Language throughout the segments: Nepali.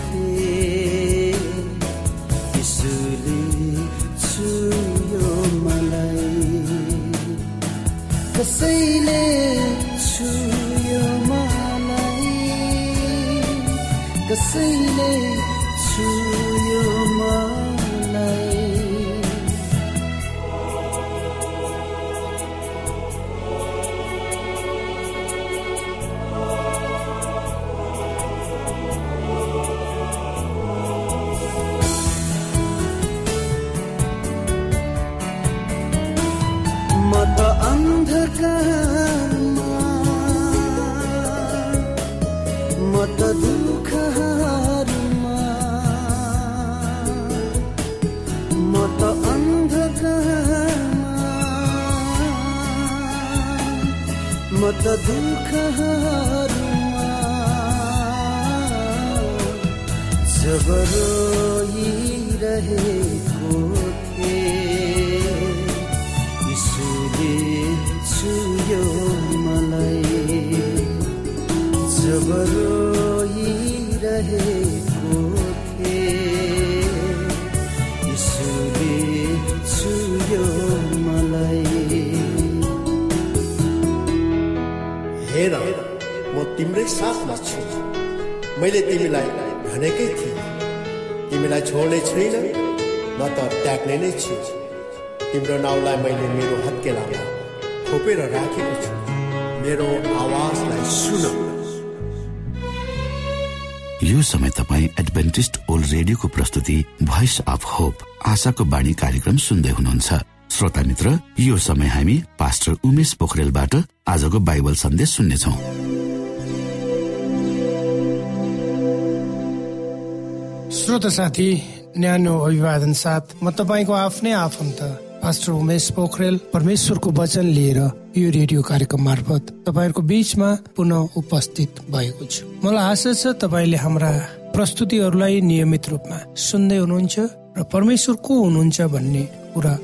थिएँ यीशुले छुयो मलाई। कसैले छुयो मलाई। कसैले त दुःखहरूमा। जब रोइरहेको थिएँ यीशुले छुयो मलाई। जब रोइरहेको थिएँ छुयो तिम्रै साथमा छु। मैले तिमीलाई भनेकै थिएँ। तिमीलाई छोड्ने छुइनँ म त त्याग्ने नै छु। तिम्रो नाउँलाई मैले मेरो हत्केलामा खोपेर राखेको छु। मेरो आवाजलाई सुन। यो समय तपाईँ एडभेन्टिस्ट ओल्ड रेडियोको प्रस्तुति भोइस अफ होप आशाको बाणी कार्यक्रम सुन्दै हुनुहुन्छ। श्रोता मित्र यो समय हामी पास्टर उमेश पोखरेलबाट आजको बाइबल सन्देश सुन्नेछौ। श्रोत साथी न्यानो अभिवादन साथ म तपाईँको आफ्नै आफन्त पास्टर उमेश पोखरेल परमेश्वरको वचन लिएर यो रेडियो कार्यक्रम मार्फत तपाईँहरूको बीचमा पुनः उपस्थित भएको छु। मलाई आशा छ तपाईँले हाम्रा प्रस्तुतिहरूलाई नियमित रूपमा सुन्दै हुनुहुन्छ र परमेश्वर को हुनुहुन्छ भन्ने कुरा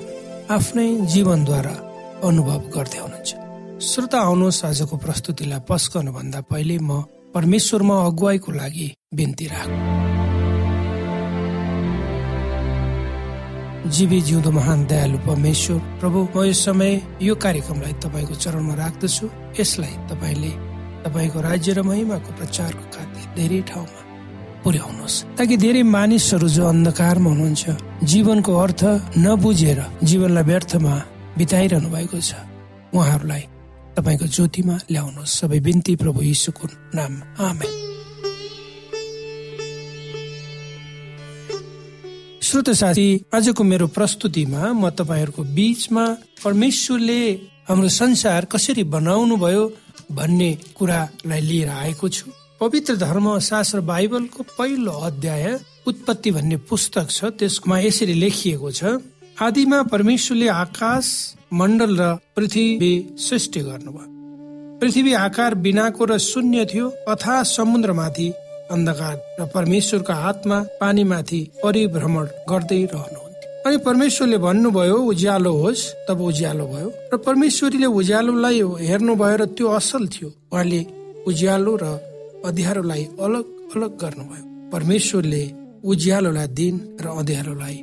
आफ्नै जीवनद्वारा अनुभव गर्दै हुनुहुन्छ। श्रोता आउनुहोस् आजको प्रस्तुतिलाई पस्कनु भन्दा पहिले म परमेश्वरमा अगुवाईको लागि बिन्ती राख। जीवी जिउँदो महान दयालु परमेश्वर प्रभु म यो समय यो कार्यक्रमलाई तपाईँको चरणमा राख्दछु। यसलाई तपाईँले तपाईँको राज्य र महिमाको प्रचारको खातिर धेरै ठाउँमा पुर्याउनुहोस्। ताकि धेरै मानिसहरू जो अन्धकारमा हुनुहुन्छ जीवनको अर्थ नबुझेर जीवनलाई व्यर्थमा बिताइरहनु भएको छ उहाँहरूलाई तपाईँको ज्योतिमा ल्याउनुहोस्। सबै बिन्ती प्रभु यीशुको नाम आमेन। श्रोत साथी आजको मेरो प्रस्तुतिमा म तपाईँहरूको बीचमा परमेश्वरले हाम्रो संसार कसरी बनाउनु भयो भन्ने कुरालाई लिएर आएको छु। पवित्र धर्म शास्त्र बाइबलको पहिलो अध्याय उत्पत्ति भन्ने पुस्तक छ त्यसमा यसरी लेखिएको छ आदिमा परमेश्वरले आकाश मण्डल र पृथ्वी सृष्टि गर्नुभयो। पृथ्वी आकार बिनाको र शून्य थियो अथा समुद्रमाथि अन्धकार र परमेश्वरको आत्मा पानीमाथि परिभ्रमण गर्दै रहनुहुन्थ्यो। अनि परमेश्वरले भन्नुभयो उज्यालो होस् तब उज्यालो भयो। र परमेश्वरीले उज्यालोलाई हेर्नुभयो र त्यो असल थियो। उहाँले उज्यालो र अँध्यारोलाई अलग अलग गर्नुभयो। परमेश्वरले उज्यालोलाई दिन र अँध्यारोलाई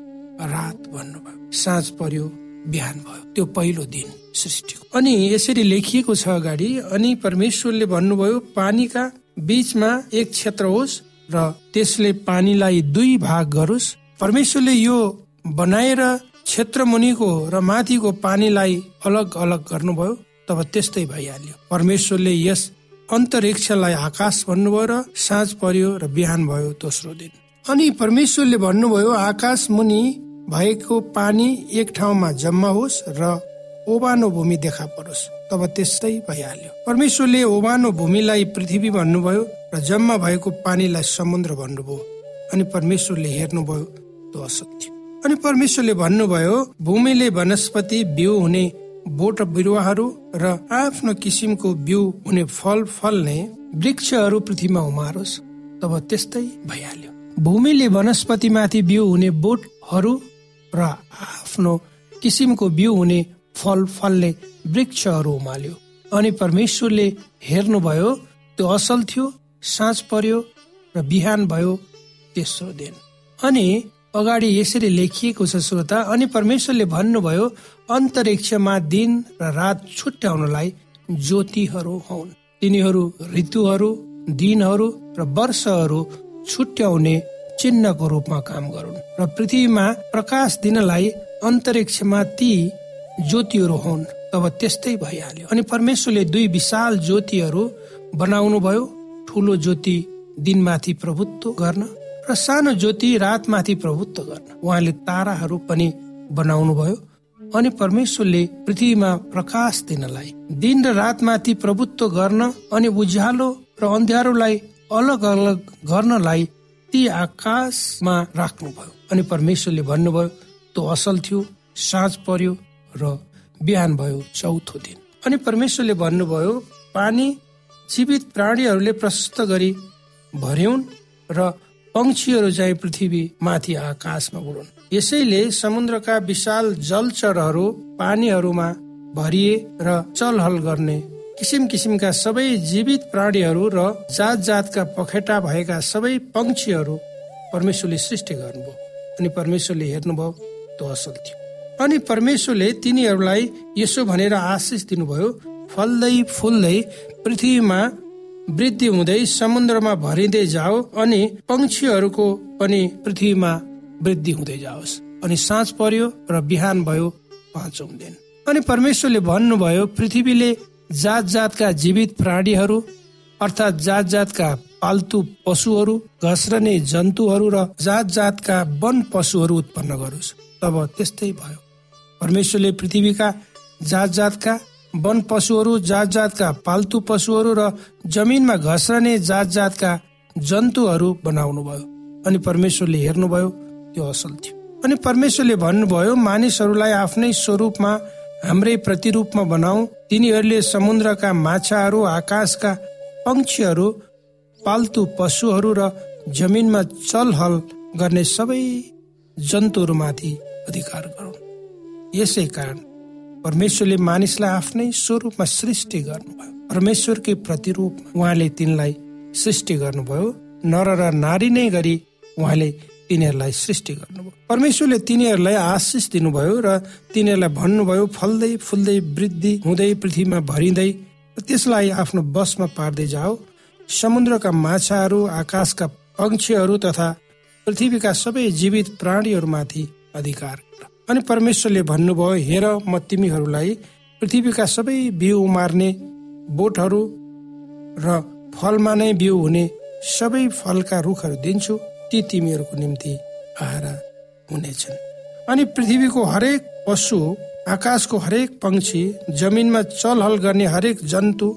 रात भन्नुभयो। साँझ पर्यो बिहान भयो। त्यो पहिलो दिन सृष्टिको। अनि यसरी लेखिएको छ अगाडि अनि परमेश्वरले भन्नुभयो पानीका बीचमा एक क्षेत्र होस् र त्यसले पानीलाई दुई भाग गरोस्। परमेश्वरले यो बनाएर क्षेत्र मुनिको र माथिको पानीलाई अलग अलग गर्नुभयो तब त्यस्तै भइहाल्यो। परमेश्वरले यस अन्तरिक्षलाई आकाश भन्नुभयो र साँझ पर्यो र बिहान भयो दोस्रो दिन। अनि परमेश्वरले भन्नुभयो आकाश मुनि भएको पानी एक ठाउँमा जम्मा होस् र ओबानो भूमि देखा परोस् तब त्यस्तै भइहाल्यो। परमेश्वरले ओबानो भूमिलाई पृथ्वी भन्नुभयो र जम्मा भएको पानीलाई समुद्र भन्नुभयो। अनि परमेश्वरले हेर्नुभयो त्यो असत्य अनि परमेश्वरले भन्नुभयो भूमिले वनस्पति बिउ हुने बोट बिरुवाहरू र आफ्नो किसिमको बिउ हुने फल फल्ने वृक्षहरू पृथ्वीमा उमारोस् तब त्यस्तै भइहाल्यो। भूमिले वनस्पतिमाथि बिउ हुने बोटहरू र आफ्नो किसिमको बिउ हुने फल फल्ने वृक्षहरू उमाल्यो। अनि परमेश्वरले हेर्नुभयो त्यो असल थियो साँझ पर्यो र बिहान भयो तेस्रो दिन। अनि अगाडि यसरी लेखिएको छ श्रोता अनि परमेश्वरले भन्नुभयो अन्तरिक्षमा दिन र रात छुट्याउनलाई ज्योतिहरू हुन्। तिनीहरू ऋतुहरू दिनहरू र वर्षहरू छुट्याउने चिन्हको रूपमा काम गरून्। र पृथ्वीमा प्रकाश दिनलाई अन्तरिक्षमा ती ज्योतिहरू हुन् तब त्यस्तै भइहाल्यो। अनि परमेश्वरले दुई विशाल ज्योतिहरू बनाउनु भयो। ठुलो ज्योति दिनमाथि प्रभुत्व गर्न र सानो ज्योति रातमाथि प्रभुत्व गर्न। उहाँले ताराहरू पनि बनाउनु भयो। अनि परमेश्वरले पृथ्वीमा प्रकाश दिनलाई दिन र रातमाथि प्रभुत्व गर्न अनि उज्यालो र अन्ध्यारोलाई अलग अलग गर्नलाई ती आकाशमा राख्नुभयो। अनि परमेश्वरले भन्नुभयो त्यो असल थियो साँझ पर्यो र बिहान भयो चौथो दिन। अनि परमेश्वरले भन्नुभयो पानी जीवित प्राणीहरूले प्रशस्त गरी भर्यौन् र पंक्षीहरू चाहिँ पृथ्वी माथि आकाशमा उडुन्। यसैले समुद्रका विशाल जलचरहरू पानीहरूमा भरिए र चलहल गर्ने किसिम किसिमका सबै जीवित प्राणीहरू र जात जातका पखेटा भएका सबै पंक्षीहरू परमेश्वरले सृष्टि गर्नुभयो। अनि परमेश्वरले हेर्नुभयो त्यो असल थियो। अनि परमेश्वरले तिनीहरूलाई यसो भनेर आशिष दिनुभयो फल्दै फुल्दै पृथ्वीमा वृद्धि हुँदै समुद्रमा भरिँदै जाओ अनि पंक्षीहरूको पनि पृथ्वीमा वृद्धि हुँदै जाओस्। अनि साँझ पर्यो र बिहान भयो पाँचौं दिन। अनि परमेश्वरले भन्नुभयो पृथ्वीले जात जातका जीवित प्राणीहरू अर्थात् जात जातका पाल्तु पशुहरू घस्रने जन्तुहरू र जात जातका वन पशुहरू उत्पन्न गरोस्। तब त्यस्तै भयो। परमेश्वरले पृथ्वीका जात जातका वन पशुहरू जात जातका पाल्तु पशुहरू र जमिनमा घस्रने जात जातका जन्तुहरू बनाउनु भयो अनि परमेश्वरले हेर्नुभयो त्यो असल थियो। अनि परमेश्वरले भन्नुभयो मानिसहरूलाई आफ्नै स्वरूपमा हाम्रै प्रतिरूपमा बनाऊ। तिनीहरूले समुद्रका माछाहरू आकाशका पंक्षीहरू पाल्तु पशुहरू र जमिनमा चलहल गर्ने सबै जन्तुहरूमाथि अधिकार गरौँ। यसै कारण परमेश्वरले मानिसलाई आफ्नै स्वरूपमा सृष्टि गर्नुभयो। परमेश्वरकै प्रतिरूप उहाँले तिनलाई सृष्टि गर्नुभयो। नर र नारी नै गरी उहाँले तिनीहरूलाई सृष्टि गर्नुभयो। परमेश्वरले तिनीहरूलाई आशिष दिनुभयो र तिनीहरूलाई भन्नुभयो फल्दै फुल्दै वृद्धि हुँदै पृथ्वीमा भरिँदै त्यसलाई आफ्नो बसमा पार्दै जाओ। समुद्रका माछाहरू आकाशका पंक्षीहरू तथा पृथ्वीका सबै जीवित प्राणीहरूमाथि अधिकार अनि परमेश्वरले भन्नुभयो हेर म तिमीहरूलाई पृथ्वीका सबै बिउ उमार्ने बोटहरू र फलमा नै बिउ हुने सबै फलका रुखहरू दिन्छु ती तिमीहरूको निम्ति आहारा हुनेछन्। अनि पृथ्वीको हरेक पशु आकाशको हरेक पंक्षी जमिनमा चलहल गर्ने हरेक जन्तु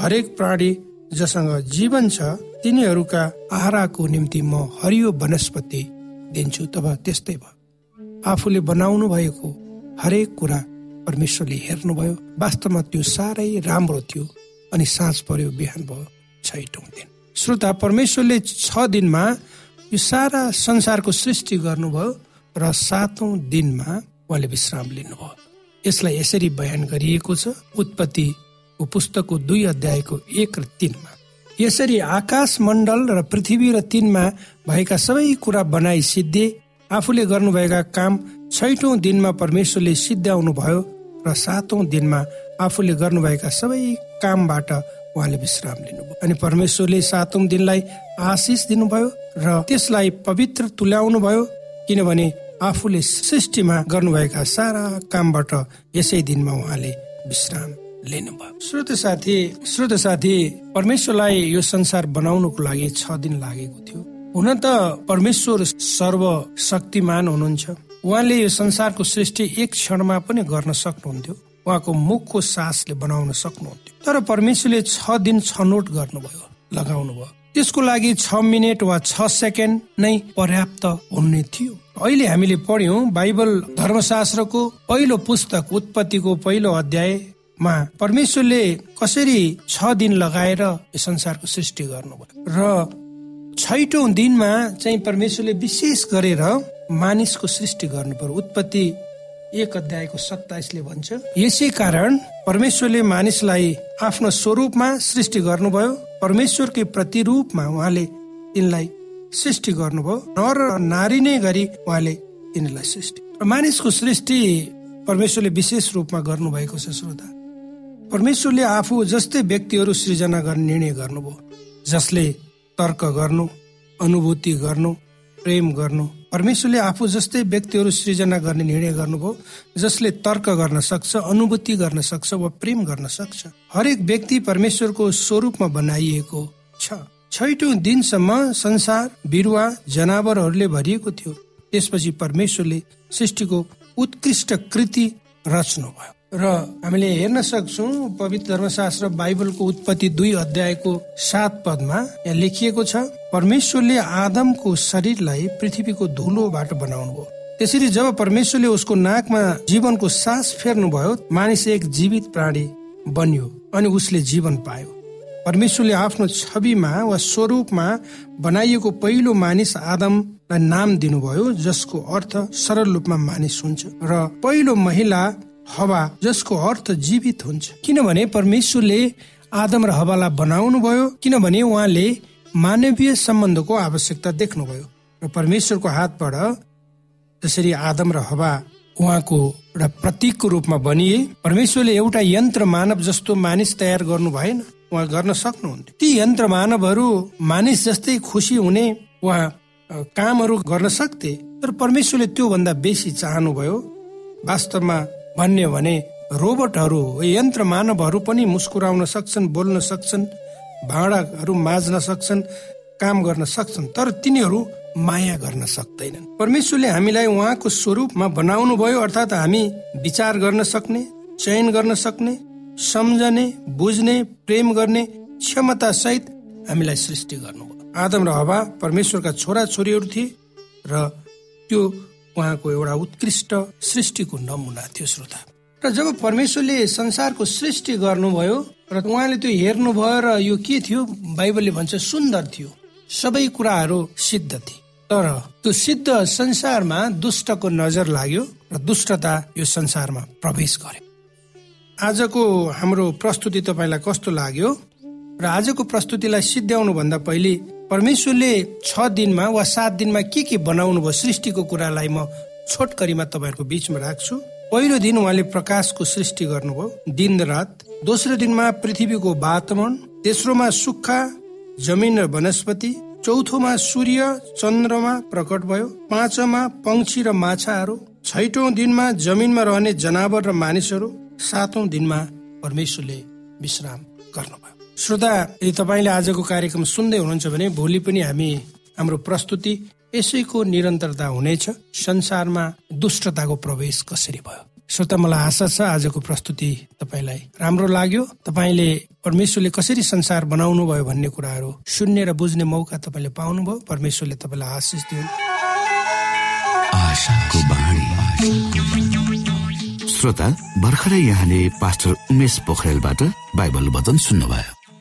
हरेक प्राणी जसँग जीवन छ तिनीहरूका आहाराको निम्ति म हरियो वनस्पति दिन्छु। तब त्यस्तै भयो। आफूले बनाउनु भएको हरेक कुरा परमेश्वरले हेर्नुभयो। वास्तवमा त्यो साह्रै राम्रो थियो अनि साँझ पर्यो बिहान भयो छैटौँ दिन श्रोता परमेश्वरले छ दिनमा यो सारा संसारको सृष्टि गर्नुभयो र सातौं दिनमा उहाँले विश्राम लिनुभयो। यसलाई यसरी बयान गरिएको छ उत्पत्तिको पुस्तकको दुई अध्यायको एक र तिनमा। यसरी आकाश मण्डल र पृथ्वी र तिनमा भएका सबै कुरा बनाई सिद्धे आफूले गर्नुभएका काम छैटौं दिनमा परमेश्वरले सिद्ध्याउनु भयो र सातौं दिनमा आफूले गर्नुभएका सबै कामबाट उहाँले विश्राम लिनुभयो। अनि परमेश्वरले सातौं दिनलाई आशिष दिनुभयो र त्यसलाई पवित्र तुल्याउनु भयो किनभने आफूले सृष्टिमा गर्नुभएका सारा कामबाट यसै दिनमा उहाँले विश्राम लिनुभयो। श्रोत साथी श्रोत साथी परमेश्वरलाई यो संसार बनाउनुको लागि छ दिन लागेको थियो। हुन त परमेश्वर सर्व शक्तिमान हुनुहुन्छ। उहाँले यो संसारको सृष्टि एक क्षणमा पनि गर्न सक्नुहुन्थ्यो। उहाँको मुखको सासले बनाउन सक्नुहुन्थ्यो। तर परमेश्वरले छ दिन छनौट गर्नुभयो लगाउनु भयो त्यसको लागि छ मिनट वा छ सेकेन्ड नै पर्याप्त हुने थियो। अहिले हामीले पढ्यौं बाइबल धर्मशास्त्रको पहिलो पुस्तक उत्पत्तिको पहिलो अध्यायमा परमेश्वरले कसरी छ दिन लगाएर संसारको सृष्टि गर्नुभयो। र छैटौं दिनमा चाहिँ परमेश्वरले विशेष गरेर मानिसको सृष्टि गर्नु पर्यो। उत्पत्ति एक अध्यायको सत्ताइसले भन्छ यसै कारण परमेश्वरले मानिसलाई आफ्नो स्वरूपमा सृष्टि गर्नुभयो परमेश्वरकै प्रतिरूपमा उहाँले तिनलाई सृष्टि गर्नुभयो नर नारी नै गरी उहाँले तिनीलाई सृष्टि। मानिसको सृष्टि परमेश्वरले विशेष रूपमा गर्नुभएको छ श्रोता। परमेश्वरले आफू जस्तै व्यक्तिहरू सृजना गर्ने निर्णय गर्नुभयो जसले तर्क गर्नु अनुभूति गर्नु प्रेम गर्नु। परमेश्वरले आफू जस्तै व्यक्तिहरू सृजना गर्ने निर्णय गर्नुभयो जसले तर्क गर्न सक्छ अनुभूति गर्न सक्छ वा प्रेम गर्न सक्छ। हरेक व्यक्ति परमेश्वरको स्वरूपमा बनाइएको छ। छैटौं दिनसम्म संसार बिरुवा जनावरहरूले भरिएको थियो। त्यसपछि परमेश्वरले सृष्टिको उत्कृष्ट कृति रच्नु भयो र हामीले हेर्न सक्छौ पवित्र धर्मशास्त्र बाइबलको उत्पत्ति दुई अध्यायको सात पदमा यहाँ लेखिएको छ परमेश्वरले आदमको शरीरलाई पृथ्वीको धुलोबाट बनाउनु भयो त्यसरी जब परमेश्वरले उसको नाकमा जीवनको सास फेर्नुभयो मानिस एक जीवित प्राणी बन्यो अनि उसले जीवन पायो। परमेश्वरले आफ्नो छविमा वा स्वरूपमा बनाइएको पहिलो मानिस आदमलाई नाम दिनुभयो जसको अर्थ सरल रूपमा मानिस हुन्छ। र पहिलो महिला हवा जसको अर्थ जीवित हुन्छ। किनभने परमेश्वरले आदम र हवालाई बनाउनु भयो किनभने उहाँले मानवीय सम्बन्धको आवश्यकता देख्नुभयो र परमेश्वरको हातबाट जसरी आदम र हवा उहाँको एउटा प्रतीकको रूपमा बनिए परमेश्वरले एउटा यन्त्र मानव जस्तो मानिस तयार गर्नु भएन। उहाँ गर्न सक्नुहुन्थ्यो। ती यन्त्र मानवहरू मानिस जस्तै खुसी हुने वा कामहरू गर्न सक्थे तर परमेश्वरले त्योभन्दा बेसी चाहनुभयो। वास्तवमा भन्यो भने रोबोटहरू यन्त्र मानवहरू पनि मुस्कुराउन सक्छन् बोल्न सक्छन् भाँडाहरू माझ्न सक्छन् काम गर्न सक्छन् तर तिनीहरू माया गर्न सक्दैनन्। परमेश्वरले हामीलाई उहाँको स्वरूपमा बनाउनु भयो अर्थात् हामी विचार गर्न सक्ने चयन गर्न सक्ने सम्झने बुझ्ने प्रेम गर्ने क्षमता सहित हामीलाई सृष्टि गर्नुभयो। आदम र हवा परमेश्वरका छोरा छोरीहरू थिए र त्यो उहाँको एउटा उत्कृष्ट सृष्टिको नमुना थियो श्रोता। र जब परमेश्वरले संसारको सृष्टि गर्नुभयो र उहाँले त्यो हेर्नुभयो र यो के थियो बाइबलले भन्छ सुन्दर थियो। सबै कुराहरू सिद्ध थिए। तर त्यो सिद्ध संसारमा दुष्टको नजर लाग्यो र दुष्टता यो संसारमा प्रवेश गर्यो। आजको हाम्रो प्रस्तुति तपाईँलाई कस्तो लाग्यो? र आजको प्रस्तुतिलाई सिद्ध्याउनु भन्दा पहिले परमेश्वरले छ दिनमा वा सात दिनमा के के बनाउनु भयो सृष्टिको कुरालाई म छोटकरीमा तपाईँहरूको बिचमा राख्छु। पहिलो दिन उहाँले प्रकाशको सृष्टि गर्नुभयो। दिन रात। दोस्रो दिनमा पृथ्वीको वातावरण। तेस्रोमा सुक्खा जमिन र वनस्पति। चौथोमा सूर्य चन्द्रमा प्रकट भयो। पाँचमा पंक्षी र माछाहरू। छैटौं दिनमा जमिनमा रहने जनावर र मानिसहरू। सातौं दिनमा परमेश्वरले विश्राम गर्नुभयो। श्रोता यदि तपाईँले आजको कार्यक्रम सुन्दै हुनुहुन्छ भने भोलि पनि हामी हाम्रो प्रस्तुति यसैको निरन्तरता हुनेछ। संसारमा दुष्टताको प्रवेश कसरी भयो? श्रोता मलाई आशा छ आजको प्रस्तुति तपाईँलाई राम्रो लाग्यो। तपाईँले परमेश्वरले कसरी संसार बनाउनु भयो भन्ने कुराहरू सुन्ने र बुझ्ने मौका तपाईँले पाउनुभयो। परमेश्वरले तपाईँलाई आशिष दिनु श्रोता भर्खरै यहाँले पास्टर उमेश पोखरेलबाट बाइबल वचन सुन्नुभयो।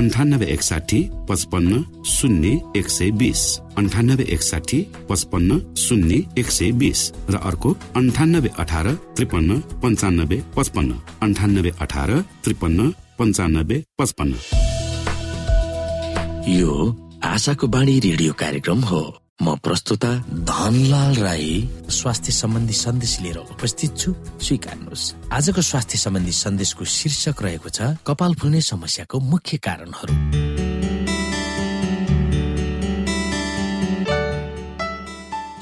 अन्ठानब्बे एकसाठी पचपन्न शून्य एक सय बिस. अन्ठानब्बे एकसाठी पचपन्न शून्य एक सय बिस. र अर्को अन्ठानब्बे अठार त्रिपन्न पन्चानब्बे पचपन्न. अन्ठानब्बे अठार त्रिपन्न पन्चानब्बे पचपन्न. यो आशाको बाणी रेडियो कार्यक्रम हो। म प्रस्तुता धनलाल राई। स्वास्थ्य सम्बन्धी सन्देश लिएर उपस्थित छु। स्वीकार्नुहोस्। आजको स्वास्थ्य सम्बन्धी सन्देशको शीर्षक रहेको छ कपाल फुल्ने समस्याको मुख्य कारणहरू।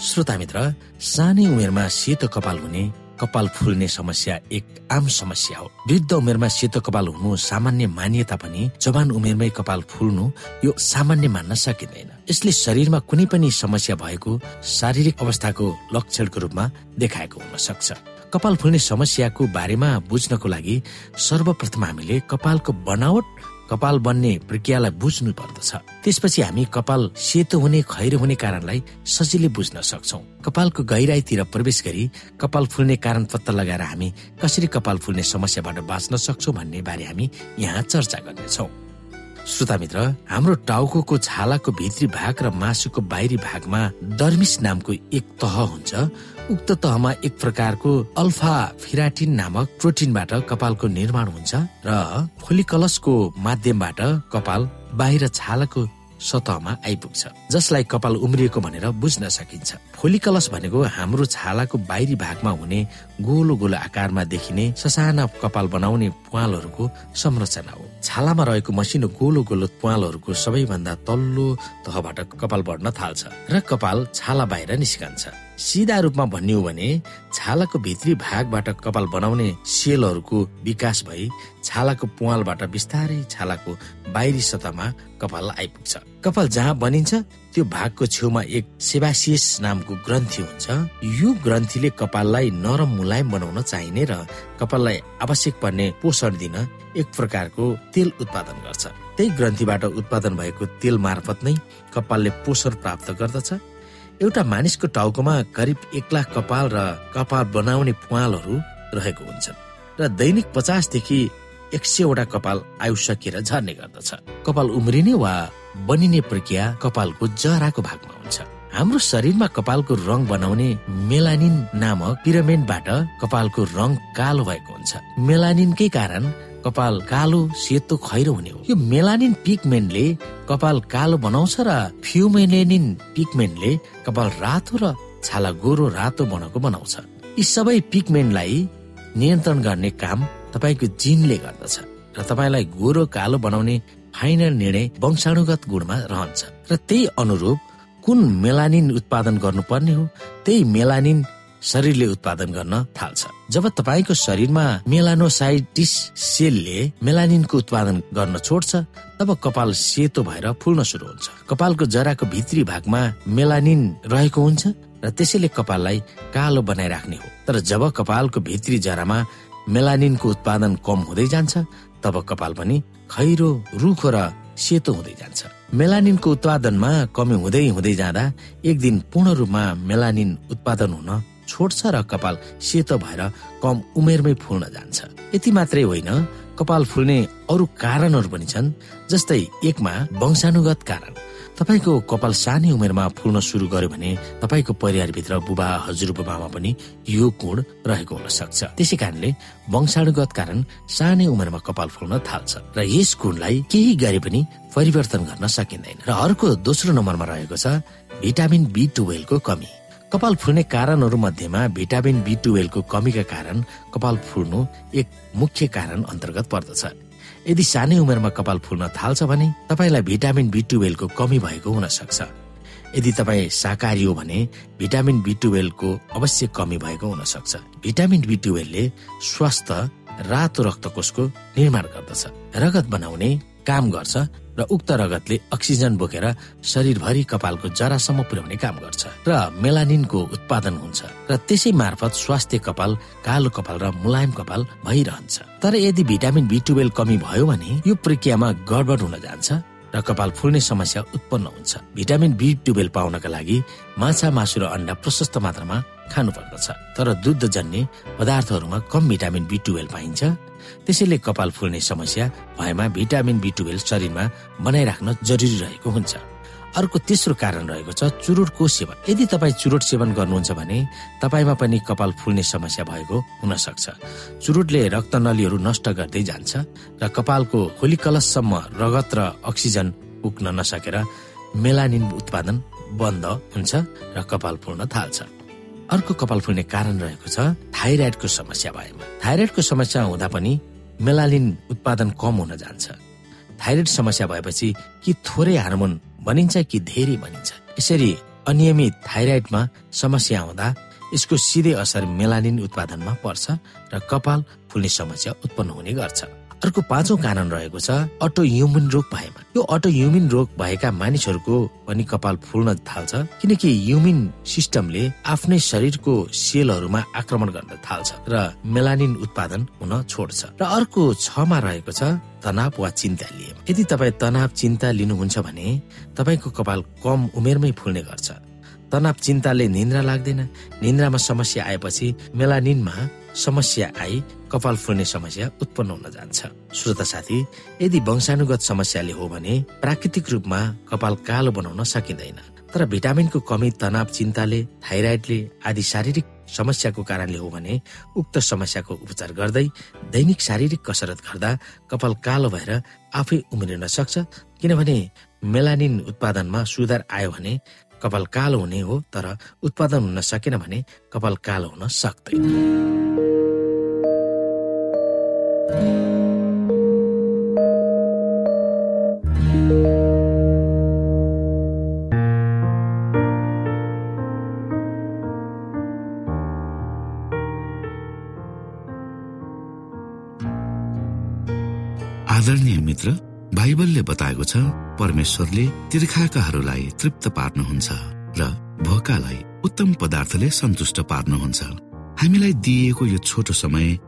श्रोता मित्र सानै उमेरमा सेतो कपाल हुने कपाल फुल्ने समस्या एक आम समस्या हो। वृद्ध उमेरमा सेतो कपाल हुनु सामान्य मानिए तापनि जवान उमेरमै कपाल फुल्नु यो सामान्य मान्न सकिँदैन। यसले शरीरमा कुनै पनि समस्या भएको शारीरिक अवस्थाको लक्षणको रूपमा देखाएको हुन सक्छ। कपाल फुल्ने समस्याको बारेमा बुझ्नको लागि सर्वप्रथम हामीले कपालको बनावट कपाल बन्ने प्रक्रियालाई बुझ्नु पर्दछ। त्यसपछि हामी कपाल सेतो हुने खैरो हुने कारणलाई सजिलै बुझ्न सक्छौ। कपालको गहिराईतिर प्रवेश गरी कपाल फुल्ने कारण पत्ता लगाएर हामी कसरी कपाल फुल्ने समस्याबाट बाँच्न सक्छौ भन्ने बारे हामी यहाँ चर्चा गर्नेछौ। श्रोता मित्र हाम्रो टाउको छालाको भित्री भाग र मासुको बाहिरी भागमा डर्मिस नामको एक तह हुन्छ। उक्त तहमा एक प्रकारको अल्फा फिराटिन नामक प्रोटिनबाट कपालको निर्माण हुन्छ र फोलिकलसको माध्यमबाट कपाल बाहिर छालाको सतहमा आइपुग्छ। जसलाई कपाल उम्रिएको भनेर बुझ्न सकिन्छ। फोलिकलस भनेको हाम्रो छालाको बाहिरी भागमा हुने गोलो गोलो आकारमा देखिने ससाना कपाल बनाउने प्वालहरूको संरचना हो। छालामा रहेको मसिनो गोलो गोलो प्वालहरूको सबैभन्दा तल्लो तहबाट कपाल बढ्न थाल्छ र कपाल छाला बाहिर निस्कन्छ। सिधा रूपमा भन्ने हो भने छालाको भित्री भागबाट कपाल बनाउने सेलहरूको विकास भई छालाको पुवालबाट बिस्तारै छालाको बाहिरी सतहमा कपाल आइपुग्छ। कपाल जहाँ बनिन्छ त्यो भागको छेउमा एक सेबासियस नामको ग्रन्थि हुन्छ। यो ग्रन्थीले कपाललाई नरम मुलायम बनाउन चाहिने र कपाललाई आवश्यक पर्ने पोषण दिन एक प्रकारको तेल उत्पादन गर्छ। त्यही ग्रन्थीबाट उत्पादन भएको तेल मार्फत नै कपालले पोषण प्राप्त गर्दछ। एउटा मानिसको टाउकोमा करिब एक लाख कपाल र कपाल बनाउने पुवालहरू रहेको हुन्छन्। र दैनिक पचासदेखि एक सयवटा कपाल आयु सकिएर झर्ने गर्दछ। कपाल उम्रिने वा बनिने प्रक्रिया कपालको जराको भागमा हुन्छ। हाम्रो शरीरमा कपालको रङ बनाउने मेलानिन नामक पिरामिडबाट कपालको रङ कालो भएको हुन्छ। मेलानिनकै कारण कपाल कालो सेतो खैरो हुने हो। यो मेलानिन पिगमेन्टले कपाल कालो बनाउँछ र फ्युमेलेनिन पिगमेन्टले कपाल रातो र छाला गोरो रातो बनाएको बनाउँछ। यी सबै पिगमेन्टलाई नियन्त्रण गर्ने काम तपाईँको जिनले गर्दछ र तपाईँलाई गोरो कालो बनाउने फाइनल निर्णय वंशाणुगत गुणमा रहन्छ। र त्यही अनुरूप कुन मेलानिन उत्पादन गर्नुपर्ने हो त्यही मेलानिन शरीरले उत्पादन गर्न थाल्छ। जब तपाईँको शरीरमा मेलानोसाइटिस सेलले मेलानिनको उत्पादन गर्न छोड्छ तब कपाल सेतो भएर फुल्न सुरु हुन्छ। कपालको जराको भित्री भागमा मेलानिन रहेको हुन्छ र त्यसैले कपाललाई कालो बनाइराख्ने हो। तर जब कपालको भित्री जरामा मेलानिनको उत्पादन कम हुँदै जान्छ तब कपाल पनि खैरो रुखो र सेतो हुँदै जान्छ। मेलानिनको उत्पादनमा कमी हुँदै हुँदै जाँदा एक दिन पूर्ण रूपमा मेलानिन उत्पादन हुन छोड्छ र कपाल सेतो भएर कम उमेरमै फुल्न जान्छ। यति मात्रै होइन कपाल फुल्ने अरू कारणहरू पनि छन् जस्तै एकमा वंशानुगत कारण। तपाईँको कपाल सानै उमेरमा फुल्न सुरु गर्यो भने तपाईँको परिवारभित्र बुबा हजुरबुबामा पनि यो गुण रहेको हुन सक्छ। त्यसै कारणले वंशानुगत कारण सानै उमेरमा कपाल फुल्न थाल्छ र यस गुणलाई केही गरे पनि परिवर्तन गर्न सकिँदैन। र अर्को दोस्रो नम्बरमा रहेको छ भिटामिन बी टुवेल्भको कमी। कपाल फुल्ने कारणहरू मध्येमा भिटामिन बी टुवेल्भको कमीका कारण कपाल फुल्नु एक मुख्य कारण अन्तर्गत पर्दछ। यदि सानै उमेरमा कपाल फुल्न थाल्छ भने तपाईँलाई भिटामिन बी टुवेल्भको कमी भएको हुन सक्छ यदि तपाईँ शाकाहारी हो भने भिटामिन बी टुवेल्भको अवश्य कमी भएको हुन सक्छ भिटामिन बी टुवेल्भले स्वस्थ रातो रक्तकोषको निर्माण गर्दछ। रगत बनाउने काम गर्छ। र उक्त रगतले अक्सिजन बोकेर शरीरभरि कपालको जरासम्म पुर्याउने काम गर्छ र मेलानिनको उत्पादन हुन्छ र त्यसै मार्फत स्वास्थ्य कपाल कालो कपाल र मुलायम कपाल भइरहन्छ। तर यदि भिटामिन बी टुवेल्भ कमी भयो भने यो प्रक्रियामा गडबड हुन जान्छ र कपाल फुल्ने समस्या उत्पन्न हुन्छ। भिटामिन बी टुवेल्भ पाउनका लागि माछा मासु र अन्डा प्रशस्त मात्रामा खानु पर्दछ तर दुग्धजन्य पदार्थहरूमा कम भिटामिन बी टुवेल्भ पाइन्छ त्यसैले कपाल फुल्ने समस्या भएमा भिटामिन बी टुवेल्भ शरीरमा बनाइराख्न जरुरी रहेको हुन्छ। अर्को तेस्रो कारण रहेको छ चुरोटको सेवन। यदि तपाईँ चुरोट सेवन गर्नुहुन्छ भने तपाईँमा पनि कपाल फुल्ने समस्या भएको हुन सक्छ चुरोटले रक्त नलीहरू नष्ट गर्दै जान्छ र कपालको होलिकलससम्म रगत र अक्सिजन पुग्न नसकेर मेलानिन उत्पादन बन्द हुन्छ र कपाल फुल्न थाल्छ। अर्को कपाल फुल्ने कारण रहेको छ थाइराइडको समस्या भएमा। थाइराइडको समस्या हुँदा पनि मेलालिन उत्पादन कम हुन जान्छ। थाइरोइड समस्या भएपछि कि थोरै हार्मोन बनिन्छ कि धेरै बनिन्छ। यसरी अनियमित थाइराइडमा समस्या आउँदा यसको सिधै असर मेलानिन उत्पादनमा पर्छ र कपाल फुल्ने समस्या उत्पन्न हुने गर्छ। अर्को पाँचौं कारण रहेको छ अटो युमिन रोग भएमा। यो अटो युमिन रोग भएका मानिसहरूको पनि कपाल फुल्न थाल्छ किनकि युमिन सिस्टमले आफ्नै शरीरको सेलहरूमा आक्रमण गर्न थाल्छ र मेलानिन उत्पादन हुन छोड्छ। र अर्को छमा रहेको छ तनाव वा चिन्ता लिए यदि तपाईँ तनाव चिन्ता लिनुहुन्छ भने तपाईँको कपाल कम उमेरमै फुल्ने गर्छ। तनाव चिन्ताले निन्द्रा लाग्दैन। निन्द्रामा समस्या आएपछि मेलानिनमा समस्या आई कपाल फुल्ने समस्या उत्पन्न हुन जान्छ। श्रोता साथी यदि वंशानुगत समस्याले हो भने प्राकृतिक रूपमा कपाल कालो बनाउन सकिँदैन। तर भिटामिनको कमी तनाव चिन्ताले थाइराइडले आदि शारीरिक समस्याको कारणले हो भने उक्त समस्याको उपचार गर्दै दैनिक शारीरिक कसरत गर्दा कपाल कालो भएर आफै उम्रिन सक्छ। किनभने मेलानिन उत्पादनमा सुधार आयो भने कपाल कालो हुने हो तर उत्पादन हुन सकेन भने कपाल कालो हुन सक्दैन। आदरणीय मित्र बाइबलले बताएको छ परमेश्वरले तिर्खाकाहरूलाई तृप्त पार्नुहुन्छ र भोकालाई उत्तम पदार्थले सन्तुष्ट पार्नुहुन्छ। हामीलाई दिइएको यो छोटो समय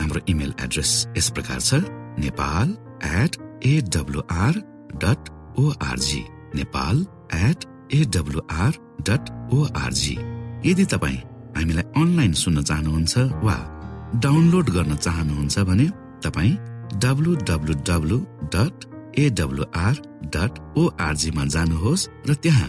हाम्रो इमेल एड्रेस यस प्रकार छ Nepal at AWR dot ORG Nepal at AWR dot ORG यदि तपाईँ हामीलाई अनलाइन सुन्न चाहनुहुन्छ वा डाउनलोड गर्न चाहनुहुन्छ भने तपाईँ W W W dot AWR dot ओआरजीमा जानुहोस् र त्यहाँ